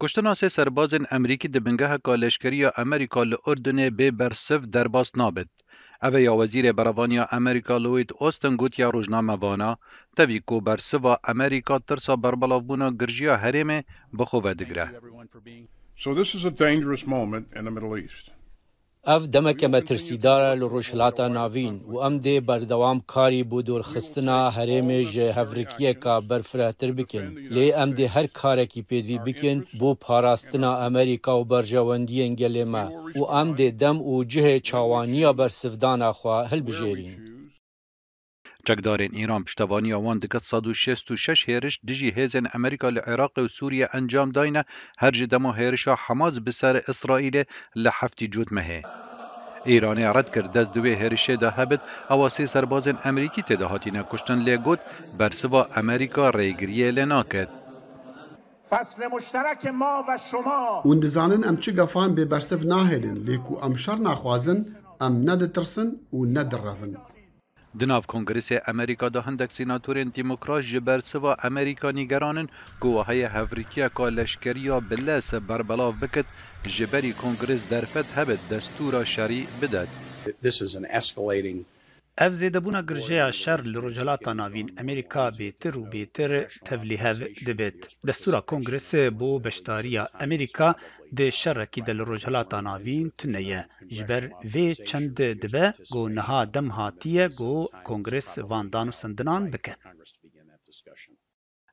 Kuştina sê serbazên Emerîkî di bingeheka leşkeriya Emerîka li Urdunê bê bersiv derbas nabit. Ev e ya Wezîrê Berevaniya Emerîka Lloyd Austin gotiye rojnamevana, tevî ku bersiva Emerîka tirsa berbilavbûna girjiya herêmê bi xwe ve digire. Ev demeke metirsîdar e li Rojhilata Navîn û em dê berdewam karî bo dorxistina herêmê ji hevrikiyeka berfirehtir bikin. Lê em dê her karekî pêdivî bikin bo parastina Amerîka û berjewendiyên gelê me û em dê dem û cihê çawaniya bersivdana xwe hilbijêrîn. Çekdarên Îran piştevaniya wan diket sed û şêst û şeş hêriş dijî hêzên Amerîka li Iraqê û Sûriyê encam dayne her ji dema hêrişa Hamas bi ser Îsraîlê li heftî cotmehê Îranê red kir dest di wê hêrişê de hebit ewa sê serbazên Amerîkî tê de hatîne kuştin lê got bersiva Amerîka rêgiriyê lê naket. Fasle muşterek ma ve şuma. Hûn dizanin em çi gefan bê bersiv nahêlin lê ku em şer naxwazin em ne ditirsin û ne direvin. Di nav kongresê Amerîka de hindek sînatorên demokrat ji bersiva Amerîka nîgeran in ku wa heye hevrikiyeka leşkerî ya bi les berbelav bikit ji berî kongres derfet hebe destûra şerî bidet. Ev zêdebûna girjeya şer li Rojhilata Navîn Amerîka bêtir û bêtir tevlîhev dibit. Destûra kongres bo beşdariya Amerîka Dê şerekî de li Rojhilata Navîn tune ye. Ji ber vê çend di dibe ku niha dem hatiye ku Kongres van dan û sendinan bike.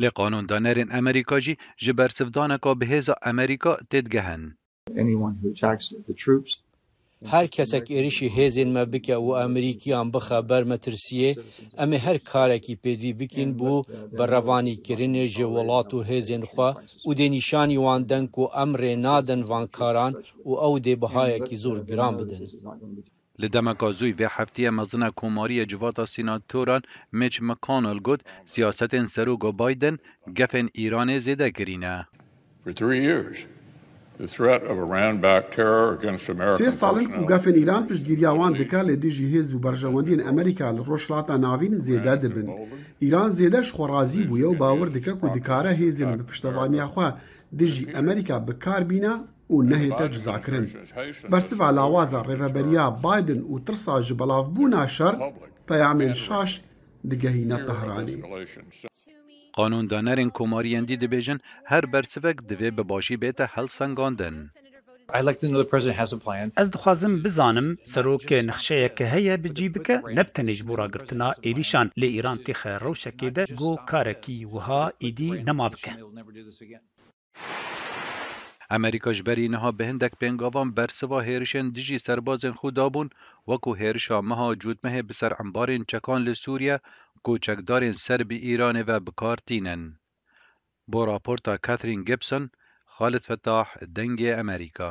Lê qanûndanerên Amerîka jî ji bersivdaneka bihêza Amerîka têdigehin. Her kesek êrişî hêzên me bike û Amerîkiyan bixe ber metirsiyê, em ê her karekî pêdivî bikîn bo birevanîkirinê ji welat û hêzên xwe û dê nîşanî wan den ku em rê nadin van karan û ew dê bihayekî zor giran bidin. Li demeka zûy vê hefteyê mezina Komarî yê Civata Sînatoran Mitch McConnell got, Siyasetên Seroka Biden gefên Îranê zêde kirî ne. Sê sal in ku gefên Îran piştgîriya wan dike lê tu jî hêz û berjewendiyên Amerîka li Rojhilata Navîn zêde dibin. Îran zêde ji xwe razî bûye û bawer dike ku dikare hêzên bi piştevaniya xwe dijî Amerîka bi kar bîne û nehête cizakirin. Bersiva lawaza Rêveberiya Biden û tirsa ji belavbûna şer peyamên şaş digehîne Tehranê. Qanûndanerên komariyên dî dibêjin her bersivek divê bi başî bête helsengandin. Ez dixwazim bizanim serok nexşeyeke heye bi cî bike ne bi tenê ji bo ragirtina êrîşan lê Îran têxe rewşekê de ku karekî wiha îdî nema bike. Amerîka ji berî niha bi hindek pêngavan bersiva hêrişên dijî serbazên xwe dabûn, wekû hêrişa meha cotmehê bi ser embarên çekan li Sûriye ku çekdarên ser bi Îranê ve bi kar tînin. Bo raporta Catherine Gibson, Xalid Fettah, Dengê Amerîka.